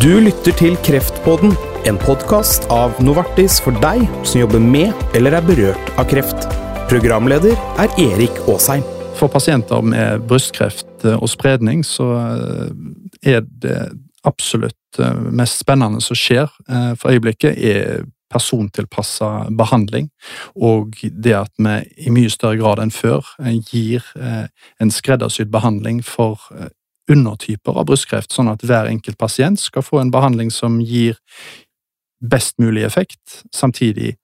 Du lytter til Kreftpodden, en podkast av Novartis for deg som jobber med eller er berørt av kreft. Programleder er Erik Aasheim. For pasienter med brystkreft og spredning så eh, er det absolutt eh, mest spennende som skjer eh, for øyeblikket, er persontilpassa behandling, og det at vi i mye større grad enn før gir en skreddersydd behandling for undertyper av brystkreft, sånn at hver enkelt pasient skal få en behandling som gir best mulig effekt, samtidig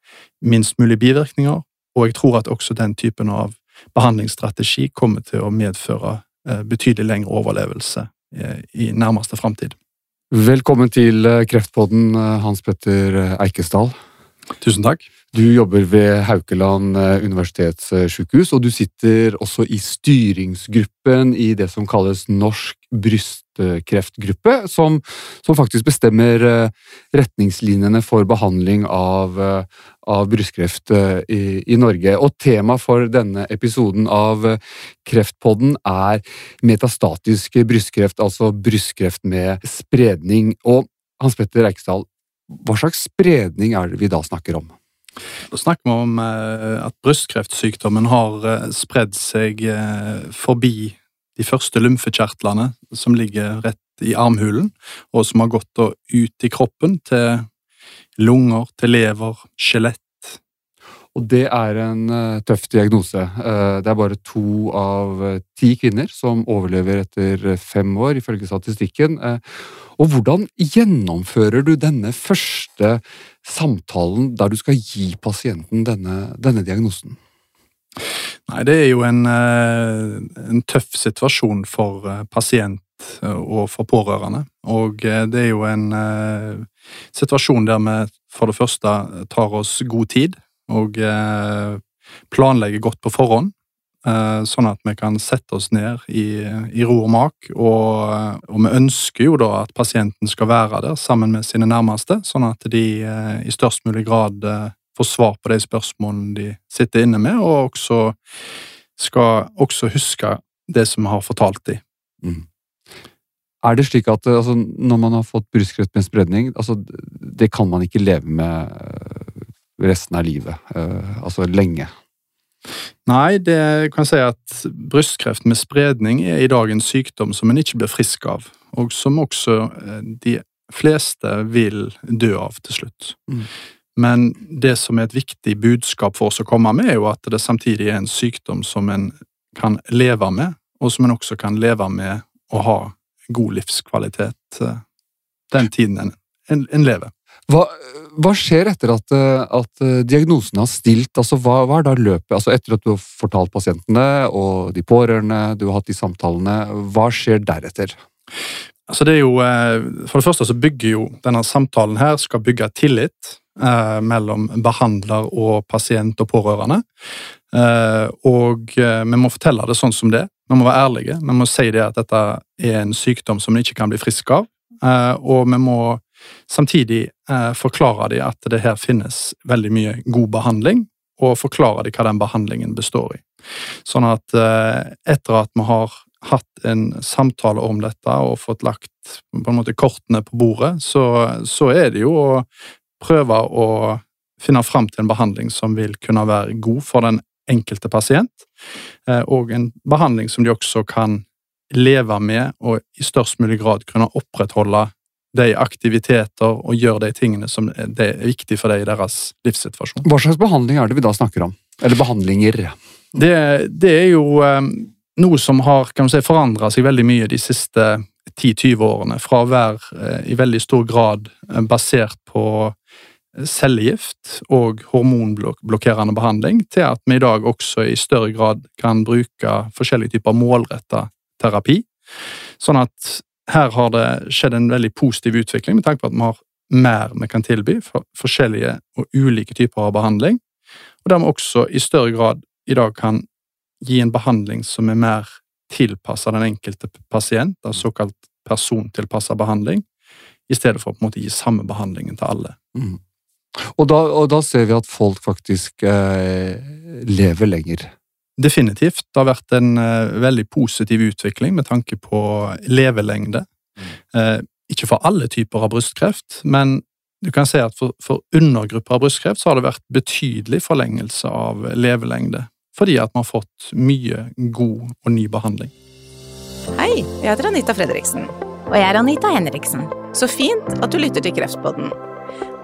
minst mulig bivirkninger, og jeg tror at også den typen av behandlingsstrategi kommer til å medføre eh, betydelig lengre overlevelse eh, i nærmeste framtid. Velkommen til eh, Kreftpodden, Hans Petter Eikesdal. Tusen takk. Du jobber ved Haukeland eh, universitetssykehus, og du sitter også i styringsgruppen i det som kalles Norsk brystkreftgruppe, som, som faktisk bestemmer eh, retningslinjene for behandling av, eh, av brystkreft i, i, Norge. Og tema for denne episoden av Kreftpodden er metastatisk brystkreft, altså brystkreft med spredning. Og Hans Petter Eikesdal, hva slags spredning er det vi da snakker om? Da snakker vi om eh, at brystkreftsykdommen har eh, spredd seg eh, forbi de første lymfekjertlene som ligger rett i armhulen, og som har gått ut i kroppen til lunger, til lever, skjelett. Og det er en tøff diagnose. Det er bare to av ti kvinner som overlever etter fem år, ifølge statistikken. Og hvordan gjennomfører du denne første samtalen der du skal gi pasienten denne, denne diagnosen? Nei, det er jo en, eh, en, tøff situasjon for eh, pasient eh, og for pårørende. Og det er jo en situasjon der vi for det første tar oss god tid og planlegge godt på forhånd. Eh, sånn at vi kan sette oss ned i, i ro og mak. Og, og, vi ønsker jo da at pasienten skal være der sammen med sine nærmeste, sånn at de eh, i størst mulig grad eh, får svar på de spørsmålene de sitter inne med, og også skal også huske det som vi har fortalt dem. Mm. Er det slik at altså, når man har fått brystkreft med spredning, altså, det kan man ikke leve med resten av livet? Altså lenge? Nei, det kan jeg si at brystkreft med spredning er i dag en sykdom som en ikke blir frisk av, og som også eh, de fleste vil dø av til slutt. Mm. Men det som er et viktig budskap for oss å komme med, er jo at det samtidig er en sykdom som en kan leve med, og som en også kan leve med å ha god livskvalitet eh, den tiden en, en, en lever. Hva, hva skjer etter at, eh, at, eh, diagnosen har stilt? Altså, hva, hva, er da løpet? Altså, etter at du har fortalt pasientene og de pårørende, du har hatt de samtalene, hva skjer deretter? Altså, det jo, eh, for det første så bygger jo denne samtalen her skal bygge tillit mellom behandler og pasient og pårørende. Og vi må fortelle det sånn som det. Vi må være ærlige. Vi må si det at dette er en sykdom som en ikke kan bli frisk av. og vi må Samtidig eh, forklarer de at det her finnes veldig mye god behandling, og forklarer de hva den behandlingen består i. Sånn at eh, etter at vi har hatt en samtale om dette og fått lagt på en måte kortene på bordet, så, så er det jo å prøve å finne fram til en behandling som vil kunne være god for den enkelte pasient, eh, og en behandling som de også kan leve med og i størst mulig grad kunne opprettholde de aktiviteter og gjør de tingene som er viktig for dem i deres livssituasjon. Hva slags behandling er det vi da snakker om? Eller behandlinger? Det, det er jo um, noe som har kan si, forandra seg veldig mye de siste 10-20 årene. Fra å være uh, i veldig stor grad uh, basert på cellegift og hormonblokkerende behandling, til at vi i dag også i større grad kan bruke forskjellige typer målretta terapi. Sånn at her har det skjedd en veldig positiv utvikling med tanke på at vi har mer vi kan tilby for forskjellige og ulike typer av behandling, og der vi også i større grad i dag kan gi en behandling som er mer tilpassa den enkelte pasient, av såkalt persontilpassa behandling, i stedet for å på en måte gi samme behandlingen til alle. Mm. Og, da, og, da, ser vi at folk faktisk eh, lever lenger. Definitivt. Det har vært en uh, veldig positiv utvikling med tanke på levelengde. Mm. Uh, ikke for alle typer av brystkreft, men du kan si at for, for undergrupper av brystkreft så har det vært betydelig forlengelse av levelengde, fordi at man har fått mye god og ny behandling. Hei, jeg heter Anita Fredriksen. Og jeg er Anita Henriksen. Så fint at du lytter til Kreftpodden.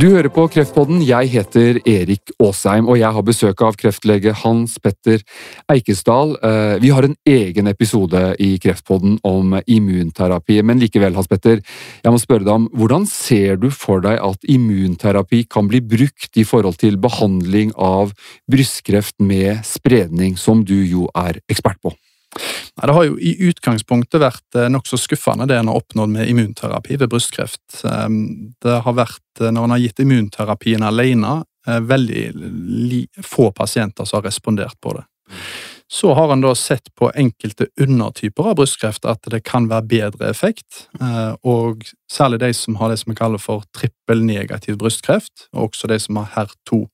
Du hører på Kreftpodden. Jeg heter Erik Aasheim, og jeg har besøk av kreftlege Hans Petter Eikesdal. Eh, vi har en egen episode i Kreftpodden om immunterapi, men likevel, Hans Petter, jeg må spørre deg om hvordan ser du for deg at immunterapi kan bli brukt i forhold til behandling av brystkreft med spredning, som du jo er ekspert på? Nei, det har jo i utgangspunktet vært eh, nokså skuffende det en har oppnådd med immunterapi ved brystkreft. Ehm, det har vært, eh, når en har gitt immunterapien alene, eh, veldig få pasienter som har respondert på det. Så har en da sett på enkelte undertyper av brystkreft at det kan være bedre effekt, og særlig de som har det som vi kaller for trippelnegativ brystkreft, og også de som har HER2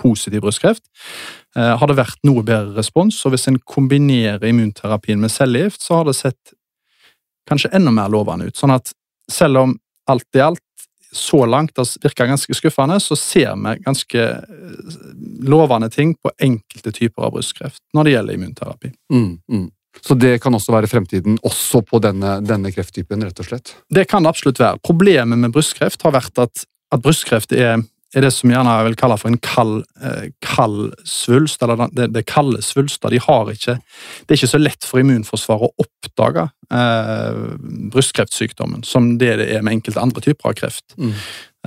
positiv brystkreft, eh, har det vært noe bedre respons. Og hvis en kombinerer immunterapien med cellegift, så har det sett kanskje enda mer lovende ut. Sånn at selv om alt i alt så langt det virker ganske skuffende, så ser vi ganske eh, lovende ting på enkelte typer av brystkreft når det gjelder immunterapi. Mm, mm. Så det kan også være fremtiden også på denne, denne, krefttypen, rett og slett? Det kan det absolutt være. Problemet med brystkreft har vært at, at brystkreft er er det som gjerne jeg vil kalle for en kald, eh, kald svulst, eller det, det kalde svulster. De har ikke, det er ikke så lett for immunforsvaret å oppdage eh, brystkreftsykdommen som det det er med enkelte andre typer av kreft. Mm.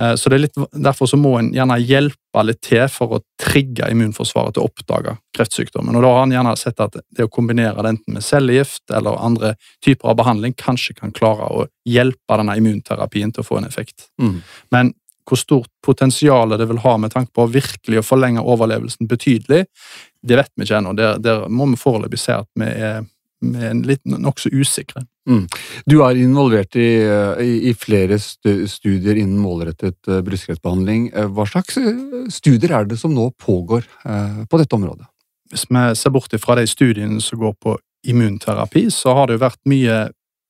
Eh, så det er litt, Derfor så må en gjerne hjelpe litt til for å trigge immunforsvaret til å oppdage kreftsykdommen. Og Da har en gjerne sett at det å kombinere det enten med cellegift eller andre typer av behandling kanskje kan klare å hjelpe denne immunterapien til å få en effekt. Mm. Men hvor stort potensial det vil ha med tanke på virkelig å forlenge overlevelsen betydelig, det vet vi ikke ennå. Der, der må vi foreløpig se at vi er, vi er litt nokså usikre. Mm. Du er involvert i, i, i, flere studier innen målrettet eh, brystkreftbehandling. Eh, hva slags eh, studier er det som nå pågår på dette området? Hvis vi ser bort fra de studiene som går på immunterapi, så har det jo vært mye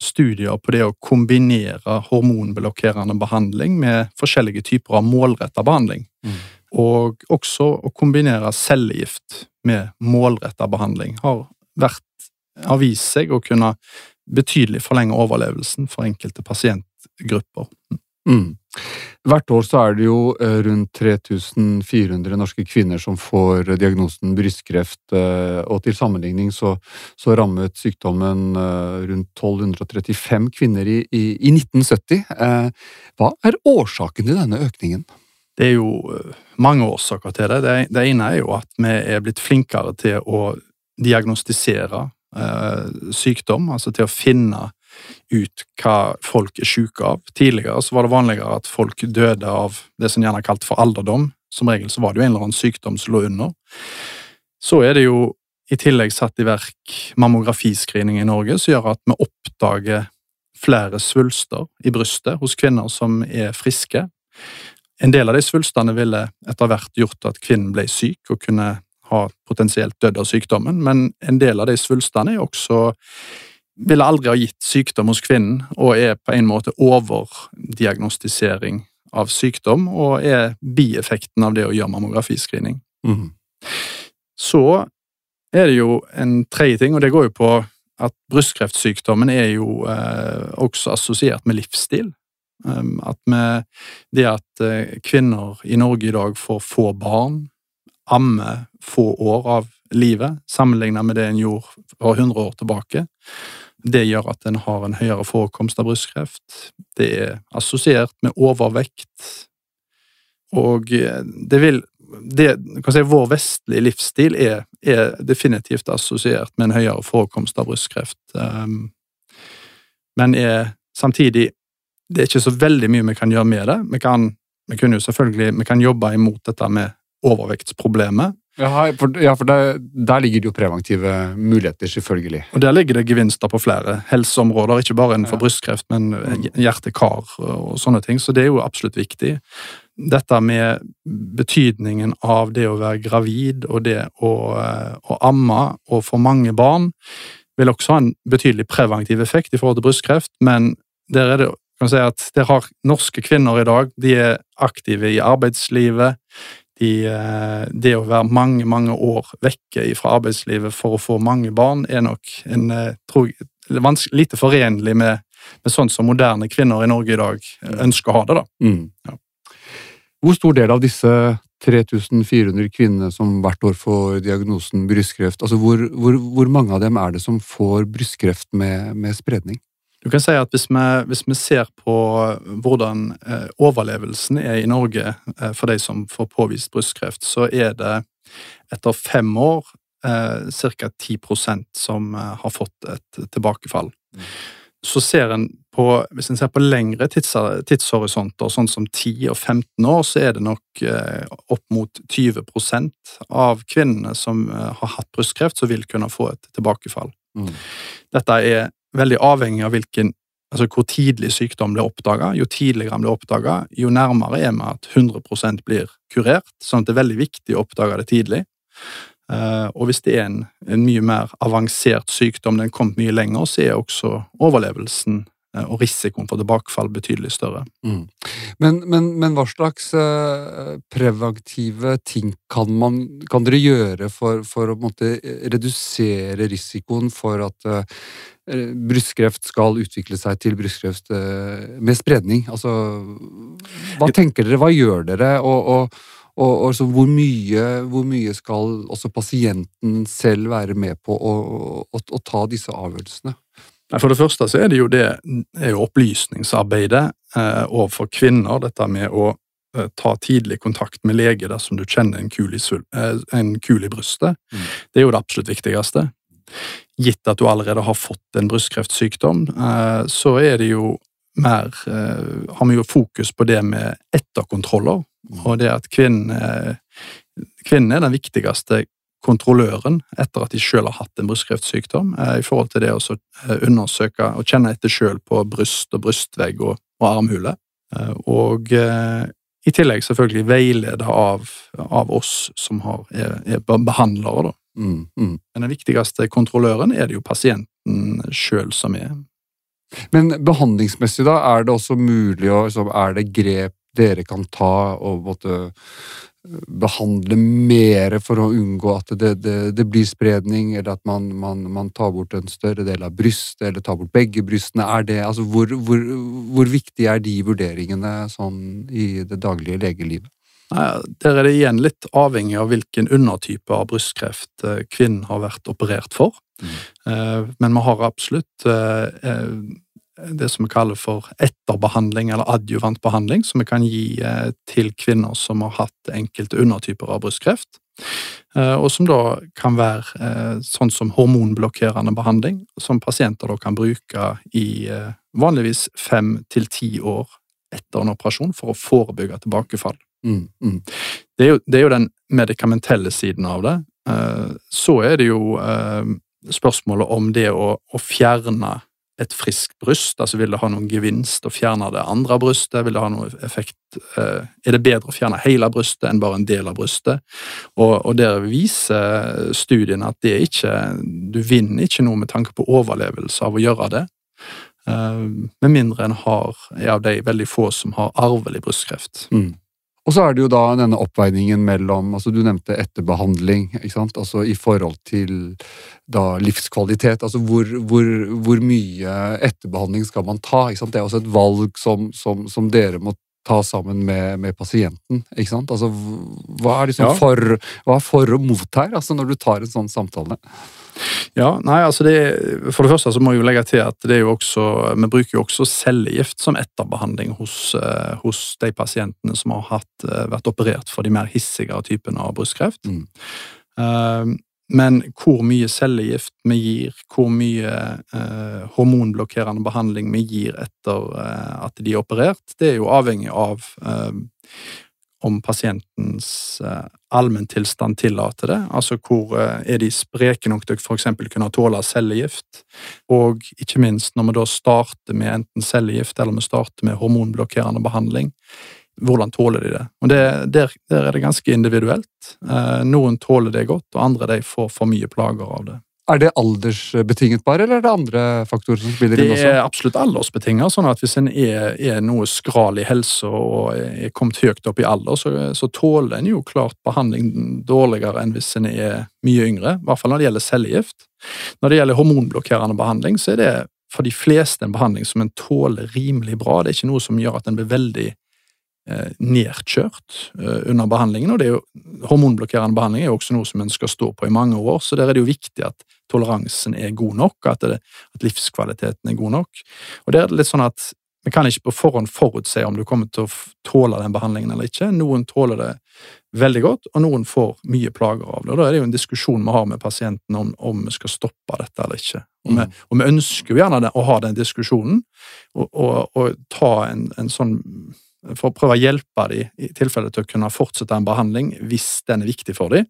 studier på det å kombinere hormonblokkerende behandling med forskjellige typer av målretta behandling. Mm. Og også å kombinere cellegift med målretta behandling har, vært, har vist seg å kunne betydelig forlenge overlevelsen for enkelte pasientgrupper. Mm. Hvert år så er det jo eh, rundt 3400 norske kvinner som får diagnosen brystkreft, eh, og til sammenligning så, så rammet sykdommen eh, rundt 1235 kvinner i, i, i 1970. Hva er årsaken til denne økningen? Det er jo mange årsaker til det. Det, det ene er jo at vi er blitt flinkere til å diagnostisere eh, sykdom, altså til å finne ut hva folk er syke av. Tidligere så var det vanligere at folk døde av det som gjerne er kalt for alderdom. Som regel så var det jo en eller annen sykdom som lå under. Så er det jo i tillegg satt i verk mammografiscreening i Norge, som gjør at vi oppdager flere svulster i brystet hos kvinner som er friske. En del av de svulstene ville etter hvert gjort at kvinnen ble syk og kunne ha potensielt dødd av sykdommen, men en del av de svulstene er også ville aldri ha gitt sykdom hos kvinnen, og er på en måte overdiagnostisering av sykdom, og er bieffekten av det å gjøre mammografiscreening. Mm. Så er det jo en tredje ting, og det går jo på at brystkreftsykdommen er jo eh, også assosiert med livsstil. Um, at med det at eh, kvinner i Norge i dag får få barn, ammer få år av livet, sammenlignet med det en gjorde for 100 år tilbake, det gjør at en har en høyere forekomst av brystkreft. Det er assosiert med overvekt. Og eh, det vil det, si, Vår vestlige livsstil er, er, definitivt assosiert med en høyere forekomst av brystkreft. Um, men er samtidig Det er ikke så veldig mye vi kan gjøre med det. Vi kan, vi jo selvfølgelig vi kan jobbe imot dette med overvektsproblemet, Ja, for, ja, for der, der, ligger det jo preventive muligheter, selvfølgelig. Og Der ligger det gevinster på flere helseområder, ikke bare innenfor ja. brystkreft, men mm. hjerte-kar og sånne ting. Så det er jo absolutt viktig. Dette med betydningen av det å være gravid og det å, eh, å amme og få mange barn, vil også ha en betydelig preventiv effekt i forhold til brystkreft, men der er det kan si at der har norske kvinner i dag de er aktive i arbeidslivet, de, eh, det å være mange, mange år vekke fra arbeidslivet for å få mange barn, er nok en, eh, tror lite forenlig med, med sånn som moderne kvinner i Norge i dag eh, ønsker å ha det. da. Mm. Ja. Hvor stor del av disse 3400 kvinnene som hvert år får diagnosen brystkreft, altså hvor, hvor, hvor mange av dem er det som får brystkreft med, med spredning? Du kan si at hvis vi, hvis vi ser på hvordan eh, overlevelsen er i Norge eh, for de som får påvist brystkreft, så er det etter fem år eh, ca. 10% som eh, har fått et tilbakefall. Mm. Så ser en på, hvis en ser på lengre tids, tidshorisonter, sånn som 10 og 15 år, så er det nok eh, opp mot 20% av kvinnene som eh, har hatt brystkreft, som vil kunne få et tilbakefall. Mm. Dette er veldig avhengig av hvilken, altså hvor tidlig sykdom blir oppdaga. Jo tidligere den blir oppdaga, jo nærmere er vi at 100% blir kurert. sånn at det er veldig viktig å oppdage det tidlig. Uh, og hvis det er en, en, mye mer avansert sykdom, den kommet mye lenger, så er også overlevelsen og risikoen for tilbakefall betydelig større. Mm. Men, men, men, hva slags uh, preventive ting kan, man, kan dere gjøre for, for å måte, redusere risikoen for at Eh, brystkreft skal utvikle seg til brystkreft eh, med spredning. Altså, hva tenker dere, hva gjør dere, og, og, og, og hvor, mye, hvor, mye, skal også pasienten selv være med på å, ta disse avgjørelsene? For det første så er det jo det er jo opplysningsarbeidet eh, overfor kvinner, dette med å eh, ta tidlig kontakt med lege dersom du kjenner en kul i, eh, en kul i brystet. Mm. Det er jo det absolutt viktigste gitt at du allerede har fått en brystkreftsykdom, eh, så er det jo mer eh, Har vi jo fokus på det med etterkontroller, og det at kvinnen, kvinnen er den viktigste kontrolløren etter at de selv har hatt en brystkreftsykdom, eh, i forhold til det å undersøke og kjenne etter selv på bryst og brystvegg og, og armhule. Og i tillegg selvfølgelig veilede av, av oss som har, er, er behandlere, da. Mm, mm. Men den viktigste kontrolløren er det jo pasienten sjøl som er. Men behandlingsmessig, da, er det også mulig å Er det grep dere kan ta og måtte eh, behandle mer for å unngå at det, det, det blir spredning, eller at man, man, man, tar bort en større del av brystet, eller tar bort begge brystene? Er det, altså, hvor, hvor, hvor viktig er de vurderingene sånn i det daglige legelivet? Der er det igjen litt avhengig av hvilken undertype av brystkreft eh, kvinnen har vært operert for. Mm. Eh, men vi har absolutt eh, det som vi kaller for etterbehandling eller adjuvant behandling, som vi kan gi til kvinner som har hatt enkelte undertyper av brystkreft. Og som da kan være sånn som hormonblokkerende behandling, som pasienter da kan bruke i vanligvis fem til ti år etter en operasjon for å forebygge tilbakefall. Mm, mm. Det, er jo, det, er jo, den medikamentelle siden av det. Eh, så er det jo eh, spørsmålet om det å, å fjerne et friskt bryst, altså vil det ha noen gevinst å fjerne det andre brystet? Vil det ha noen effekt? Eh, er det bedre å fjerne hele brystet enn bare en del av brystet? Og, og der viser studiene at det er ikke Du vinner ikke noe med tanke på overlevelse av å gjøre det. Med mindre en har, er av de veldig få som har arvelig brystkreft. Mm. Og så er det jo da denne oppveiningen mellom altså Du nevnte etterbehandling, ikke sant? altså i forhold til da livskvalitet. altså Hvor, hvor, hvor mye etterbehandling skal man ta? ikke sant? Det er også et valg som, som, som dere må ta sammen med, med, pasienten. ikke sant? Altså, Hva er, liksom ja. for, hva er for og mot her, altså når du tar en sånn samtale? Ja, nei, altså det, For det første så må jeg jo legge til at det er jo også, vi bruker jo også cellegift som etterbehandling hos, uh, hos de pasientene som har hatt, uh, vært operert for de mer hissigere typene av brystkreft. Mm. Uh, men hvor mye cellegift vi gir, hvor mye hormonblokkerende behandling vi gir etter at de er operert, det er jo avhengig av om pasientens eh, allmenntilstand tillater det. Altså hvor eh, er de spreke nok til å f.eks. kunne tåle cellegift. Og ikke minst når vi da starter med enten cellegift eller vi starter med hormonblokkerende behandling, hvordan tåler de det? Og det, der, der, er det ganske individuelt. Noen tåler det godt, og andre de får for mye plager av det. Er det aldersbetinget bare, eller er det andre faktorer som spiller inn også? Det er absolutt aldersbetinget. sånn at Hvis en er, er noe skral i helse og er kommet høyt opp i alder, så, så tåler en jo klart behandling dårligere enn hvis en er mye yngre. I hvert fall når det gjelder cellegift. Når det gjelder hormonblokkerende behandling, så er det for de fleste en behandling som en tåler rimelig bra. Det er ikke noe som gjør at en blir veldig Eh, nedkjørt eh, under behandlingen. og det jo, Hormonblokkerende behandling er jo også noe som en skal stå på i mange år, så der er det jo viktig at toleransen er god nok, at, det, at livskvaliteten er god nok. Og det er litt sånn at Vi kan ikke på forhånd forutse om du kommer til å tåle den behandlingen eller ikke. Noen tåler det veldig godt, og noen får mye plager av det. og Da er det jo en diskusjon vi har med pasienten om, om vi skal stoppe dette eller ikke. Og, mm. vi, og vi, ønsker jo gjerne det, å ha den diskusjonen, og, og, og ta en, en sånn for å prøve å hjelpe dem i tilfelle til å kunne fortsette en behandling hvis den er viktig for dem.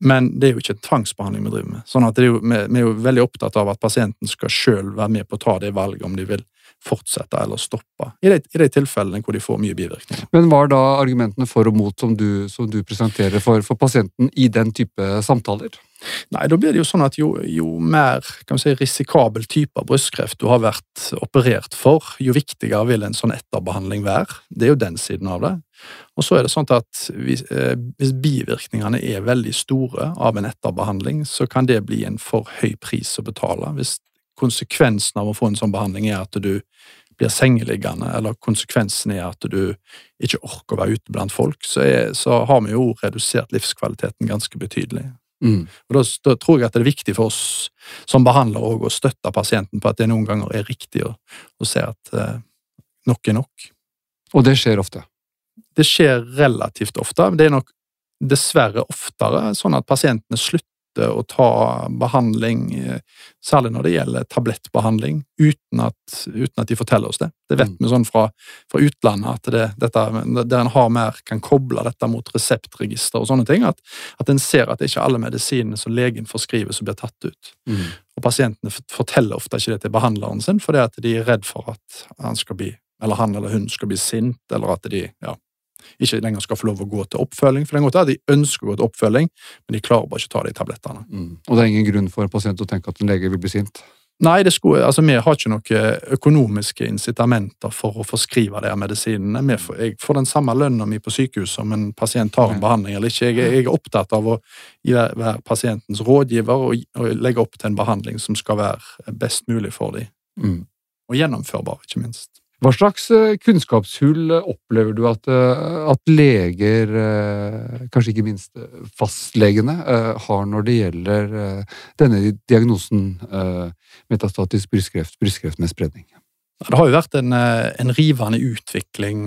Men det er jo ikke tvangsbehandling vi driver med. Sånn at jo, vi, er jo veldig opptatt av at pasienten skal selv være med på å ta det valget om de vil fortsette eller stoppe, i de, i de tilfellene hvor de får mye bivirkninger. Men hva er da argumentene for og mot som du, som du presenterer for, for pasienten i den type samtaler? Nei, da blir det jo sånn at jo, jo mer kan si, risikabel type av brystkreft du har vært operert for, jo viktigere vil en sånn etterbehandling være. Det er jo den siden av det. Og så er det sånn at hvis, eh, hvis bivirkningene er veldig store av en etterbehandling, så kan det bli en for høy pris å betale. Hvis konsekvensen av å få en sånn behandling er at du blir sengeliggende, eller konsekvensen er at du ikke orker å være ute blant folk, så, er, så har vi jo redusert livskvaliteten ganske betydelig. Mm. Og da, da, tror jeg at det er viktig for oss som behandlere å støtte pasienten på at det noen ganger er riktig å, å se at eh, nok er nok. Og det skjer ofte? Det skjer relativt ofte. Det er nok dessverre oftere sånn at pasientene slutter å ta behandling, eh, særlig når det gjelder tablettbehandling, uten at, uten at de forteller oss det. Det vet mm. vi sånn fra, fra utlandet, at det, dette, der en har mer kan koble dette mot reseptregister og sånne ting, at, at en ser at det ikke er alle medisinene som legen forskriver som blir tatt ut. Mm. Og pasientene forteller ofte ikke det til behandleren sin, fordi at de er redd for at han skal bli, eller han eller hun skal bli sint, eller at de ja, ikke lenger skal få lov å gå til oppfølging. For det er godt De ønsker å gå til oppfølging, men de klarer bare ikke å ta de tablettene. Mm. Og det er ingen grunn for en pasient å tenke at en lege vil bli sint? Nei, skulle, altså, vi har ikke noen økonomiske incitamenter for å forskrive de medisinene. Får, jeg får den samme lønna mi på sykehus om en pasient tar en behandling eller ikke. Jeg, jeg, er opptatt av å være pasientens rådgiver og, og, legge opp til en behandling som skal være best mulig for dem. Mm. Og gjennomførbar, ikke minst. Hva slags eh, kunnskapshull opplever du at, eh, at, leger, eh, kanskje ikke minst fastlegene, har når det gjelder denne diagnosen metastatisk brystkreft, brystkreft med spredning? Det har jo vært en, en rivende utvikling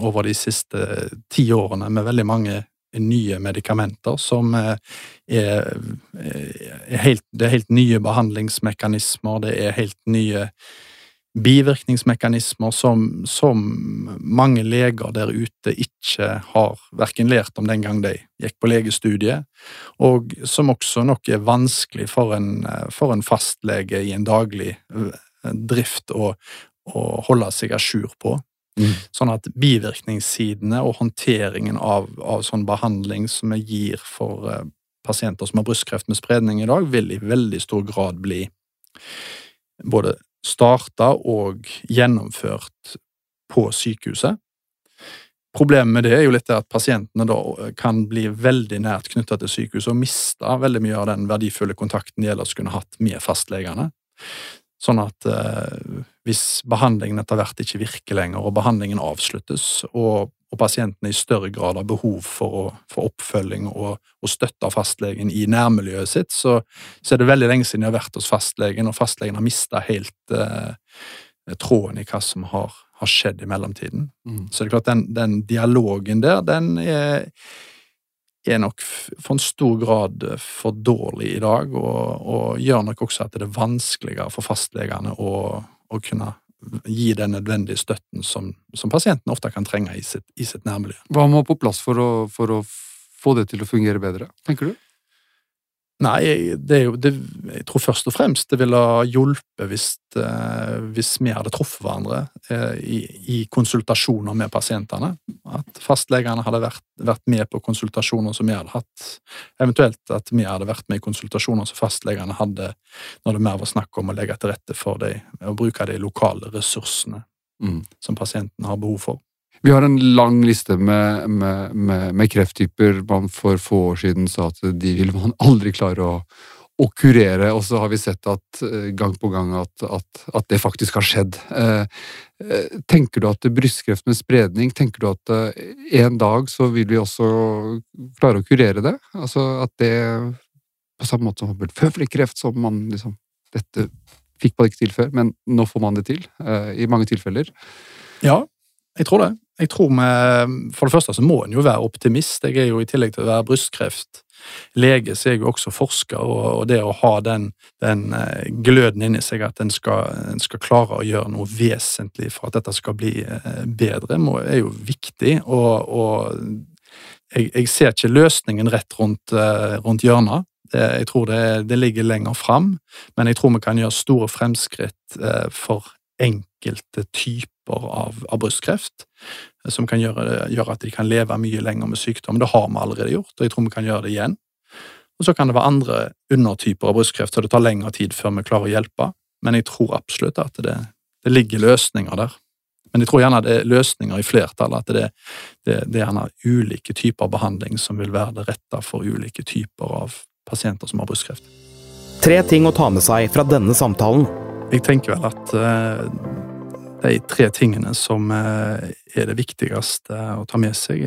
over de siste ti årene med veldig mange nye medikamenter som er, er helt, Det er helt nye behandlingsmekanismer, det er helt nye bivirkningsmekanismer som, som, mange leger der ute ikke har verken lært om den gang de gikk på legestudiet, og som også nok er vanskelig for en, for en fastlege i en daglig eh, drift å, å holde seg à jour på. Mm. Sånn at bivirkningssidene og håndteringen av, av sånn behandling som vi gir for uh, pasienter som har brystkreft med spredning i dag, vil i veldig stor grad bli både starta og gjennomført på sykehuset. Problemet med det er jo litt at pasientene da kan bli veldig nært knytta til sykehuset og miste veldig mye av den verdifulle kontakten de ellers kunne hatt med fastlegene. Sånn at eh, hvis behandlingen etter hvert ikke virker lenger, og behandlingen avsluttes, og og pasientene i større grad har behov for, å, for oppfølging og, og, støtte av fastlegen i nærmiljøet sitt, så, så, er det veldig lenge siden de har vært hos fastlegen, og fastlegen har mista helt eh, tråden i hva som har, har skjedd i mellomtiden. Mm. Så det er klart den, den dialogen der, den er, er nok for en stor grad for dårlig i dag, og, og, gjør nok også at det er vanskeligere for fastlegene å, å kunne gi den nødvendige støtten som, som pasienten ofte kan trenge i sitt, i sitt nærmiljø. Hva må på plass for å, for å få det til å fungere bedre, tenker du? Nei, det er jo, det, jeg tror først og fremst det ville ha hjulpet hvis, eh, hvis vi hadde truffet hverandre eh, i, i, konsultasjoner med pasientene. At fastlegene hadde vært, vært, med på konsultasjoner som vi hadde hatt. Eventuelt at vi hadde vært med i konsultasjoner som fastlegene hadde når det mer var snakk om å legge til rette for dem, å bruke de lokale ressursene mm. som pasienten har behov for. Vi har en lang liste med, med, med, med, krefttyper man for få år siden sa at de vil man aldri klare å, å kurere, og så har vi sett at eh, gang på gang at, at, at det faktisk har skjedd. Eh, eh, tenker du at brystkreft med spredning, tenker du at en dag så vil vi også klare å kurere det? Altså at det på samme måte som føflekkreft, som man liksom Dette fikk man ikke til før, men nå får man det til, i mange tilfeller. Ja, jeg tror det. Jeg tror vi, For det første så må en jo være optimist. Jeg er jo i tillegg til å være brystkreftlege, så er jeg jo også forsker, og det å ha den, den eh, gløden inni seg at en skal, skal, klare å gjøre noe vesentlig for at dette skal bli bedre, bedre, er jo viktig. Og, og jeg, jeg, ser ikke løsningen rett rundt, eh, rundt hjørnet. Jeg tror det, det, ligger lenger fram, men jeg tror vi kan gjøre store fremskritt for enkelte typer av, av brystkreft som kan gjøre, gjøre, at de kan leve mye lenger med sykdom. Det har vi allerede gjort, og jeg tror vi kan gjøre det igjen. Og så kan det være andre undertyper av brystkreft, så det tar lengre tid før vi klarer å hjelpe. Men jeg tror absolutt at det, det ligger løsninger der. Men jeg tror gjerne det er løsninger i flertall, at det, det, det, er gjerne ulike typer behandling som vil være det rette for ulike typer av pasienter som har brystkreft. Tre ting å ta med seg fra denne samtalen. Jeg tenker vel at uh, de tre tingene som eh, er det viktigste å ta med seg.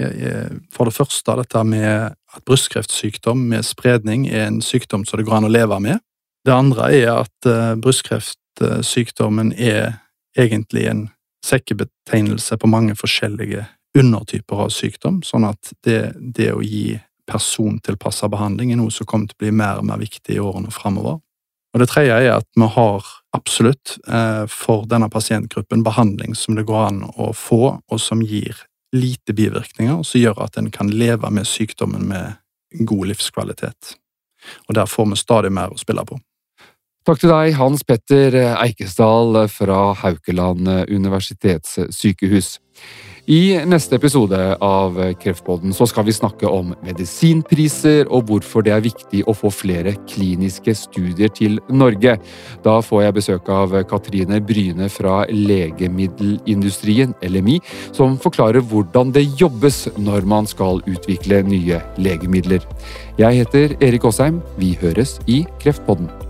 For det første dette med at brystkreftsykdom med spredning er en sykdom som det går an å leve med. Det andre er at eh, brystkreftsykdommen er egentlig en sekkebetegnelse på mange forskjellige undertyper av sykdom, sånn at det, det å gi persontilpassa behandling er noe som kommer til å bli mer og mer viktig i årene framover. Og det tredje er at vi har absolutt eh, for denne pasientgruppen behandling som det går an å få, og som gir lite bivirkninger, som gjør at en kan leve med sykdommen med god livskvalitet. Og der får vi stadig mer å spille på. Takk til deg, Hans Petter Eikesdal fra Haukeland universitetssykehus. I neste episode av Kreftpodden så skal vi snakke om medisinpriser og hvorfor det er viktig å få flere kliniske studier til Norge. Da får jeg besøk av Katrine Bryne fra legemiddelindustrien, LMI, som forklarer hvordan det jobbes når man skal utvikle nye legemidler. Jeg heter Erik Aasheim. Vi høres i Kreftpodden.